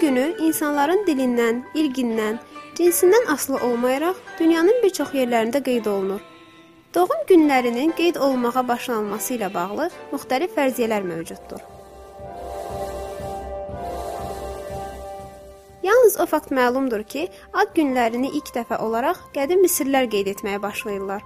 günü insanların dilindən, irqindən, cinsindən asılı olmayaraq dünyanın bir çox yerlərində qeyd olunur. Doğum günlərinin qeyd olunmağa başlanması ilə bağlı müxtəlif fərziyyələr mövcuddur. Yalnız o fakt məlumdur ki, ad günlərini ilk dəfə olaraq qədim Misirlər qeyd etməyə başlayırlar.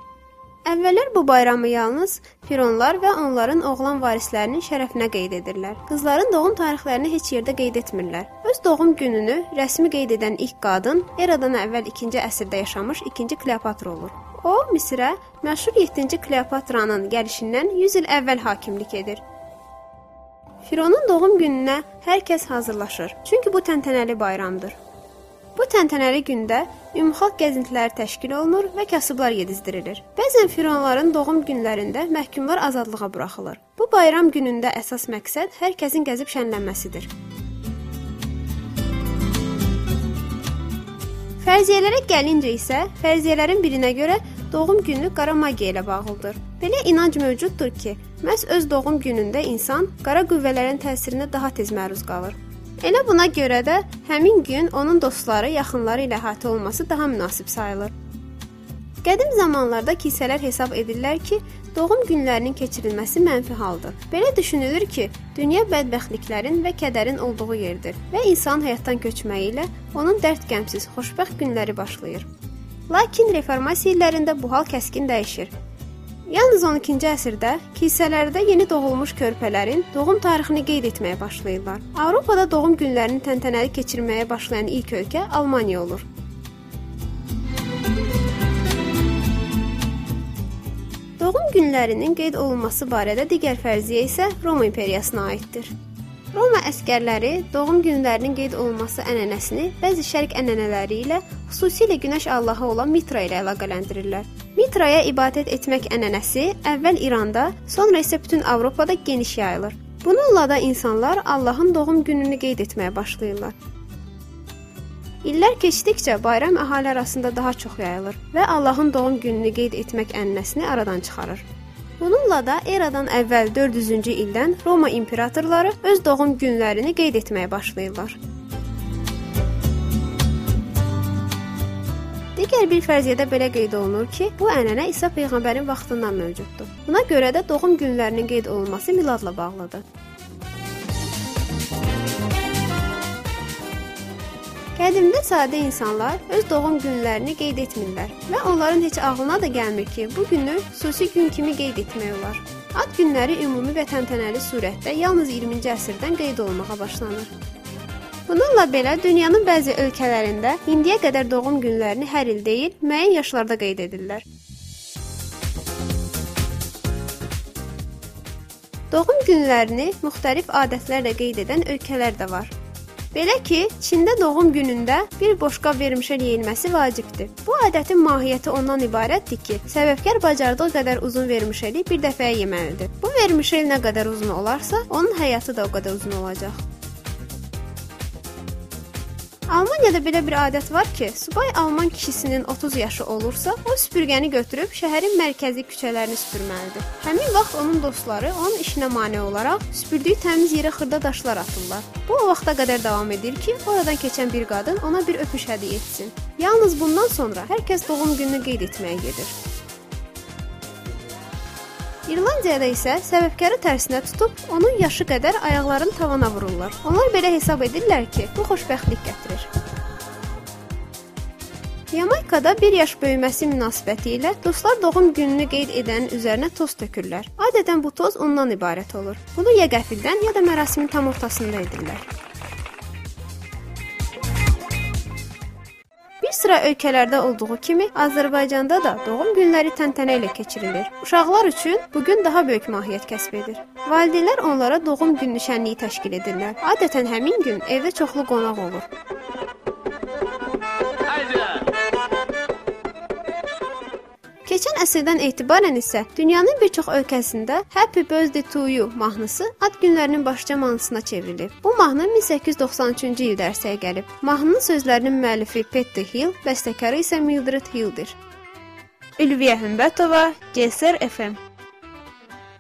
Əvvəllər bu bayramı yalnız fironlar və onların oğlan varislərinin şərəfinə qeyd edirlər. Qızların doğum tarixlərini heç yerdə qeyd etmirlər. Öz doğum gününü rəsmi qeyd edən ilk qadın eradan əvvəl 2-ci əsrdə yaşamış 2-ci Kleopatra olur. O, Misirə məşhur 7-ci Kleopatranın gəlişindən 100 il əvvəl hakimlik edir. Fironun doğum gününə hər kəs hazırlaşır. Çünki bu təntənəli bayramdır. Bu təntənəli gündə ümumxalq gəzintiləri təşkil olunur və kasıblar yedizdirilir. Bəzən fironların doğum günlərində məhkumlar azadlığa buraxılır. Bu bayram günündə əsas məqsəd hər kəsin gəzib şənlənməsidir. Fərziyyələrə gəlincə isə, fərziyyələrin birinə görə doğum günü qara magiya ilə bağlıdır. Belə inanc mövcuddur ki, məhz öz doğum günündə insan qara qüvvələrin təsirinə daha tez məruz qalır. Elə buna görə də həmin gün onun dostları, yaxınları ilə əhatə olması daha münasib sayılır. Qədim zamanlarda kilsələr hesab edirlər ki, doğum günlərinin keçirilməsi mənfi haldır. Belə düşünülür ki, dünya bədbəxtliklərin və kədərin olduğu yerdir və insan həyatdan köçməyi ilə onun dərd-qəmsiz, xoşbəxt günləri başlayır. Lakin reformasiya illərində bu hal kəskin dəyişir. Yalnız 12-ci əsrdə kilsələrdə yeni doğulmuş körpələrin doğum tarixini qeyd etməyə başlayırlar. Avropada doğum günlərini təntənəli keçirməyə başlayan ilk ölkə Almaniya olur. Doğum günlərinin qeyd olunması barədə digər fərziyyə isə Roma imperiyasına aiddir. Roma əskərləri doğum günlərinin qeyd olunması ənənəsini bəzi şərq ənənələri ilə, xüsusilə günəş allahı olan Mitra ilə əlaqələndirirlər. Mitraya ibadət etmək ənənəsi əvvəl İranda, sonra isə bütün Avropada geniş yayılır. Bununla da insanlar Allahın doğum gününü qeyd etməyə başlayırlar. İllər keçdikcə bayram əhali arasında daha çox yayılır və Allahın doğum gününü qeyd etmək ənənəsini aradan çıxarır. Bununla da eradan əvvəl 400-cü ildən Roma imperatorları öz doğum günlərini qeyd etməyə başlayırlar. Digər bir fərziyyədə belə qeyd olunur ki, bu ənənə İsa peyğəmbərin vaxtından mövcuddur. Buna görə də doğum günlərinin qeyd olunması miladla bağlıdır. Qədimdə sadə insanlar öz doğum günlərini qeyd etmirlər və onların heç ağlına da gəlmir ki, bu günü xüsusi gün kimi qeyd etmək olar. Ad günləri ümumi və təntənəli surətdə yalnız 20-ci əsrdən qeyd olunmağa başlanır. Bununla belə dünyanın bəzi ölkələrində indiyə qədər doğum günlərini hər il deyil, müəyyən yaşlarda qeyd edirlər. Doğum günlərini müxtəlif adətlərlə qeyd edən ölkələr də var. Belə ki, Çində doğum günündə bir boşqa vermişə yeyilməsi vacibdir. Bu adətin mahiyyəti ondan ibarətdir ki, səbəbkar bacardığı qədər uzun vermişəli bir dəfəyə yeməlidir. Bu vermişəl nə qədər uzun olarsa, onun həyatı da o qədər uzun olacaq. Almaniyada belə bir adət var ki, subay alman kişisinin 30 yaşı olursa, o süpürgəni götürüb şəhərin mərkəzi küçələrini süpürməlidir. Həmin vaxt onun dostları onun işinə mane olaraq süpürdüyü təmiz yerə xırda daşlar atırlar. Bu o vaxta qədər davam edir ki, oradan keçən bir qadın ona bir öpüş hədiyyə etsin. Yalnız bundan sonra hər kəs doğum gününü qeyd etməyə gedir. İrlandiyada isə səbəbkarı tərsinə tutub onun yaşı qədər ayaqlarını tavana vururlar. Onlar belə hesab edirlər ki, bu xoşbəxtlik gətirir. Yamaykada 1 yaş böyüməsi münasibəti ilə dostlar doğum gününü qeyd edənin üzərinə toz tökürlər. Adətən bu toz ondan ibarət olur. Bunu ya qəfildən, ya da mərasimin tam ortasında edirlər. Sıra ölkələrdə olduğu kimi Azərbaycanda da doğum günləri təntənə ilə keçirilir. Uşaqlar üçün bu gün daha böyük mahiyyət kəsb edir. Valideynlər onlara doğum günü şənliyi təşkil edirlər. Adətən həmin gün evdə çoxlu qonaq olur. Keçən əsrdən etibarən isə dünyanın bir çox ölkəsində Happy Birthday to you mahnısı ad günlərinin başlıca mahnısına çevrilib. Bu mahnı 1893-cü ildə ərsəyə gəlib. Mahnının sözlərinin müəllifi Peter Hill, bəstəkarı isə Mildred Hilldir. Ülviyə Hümbətova, GSR FM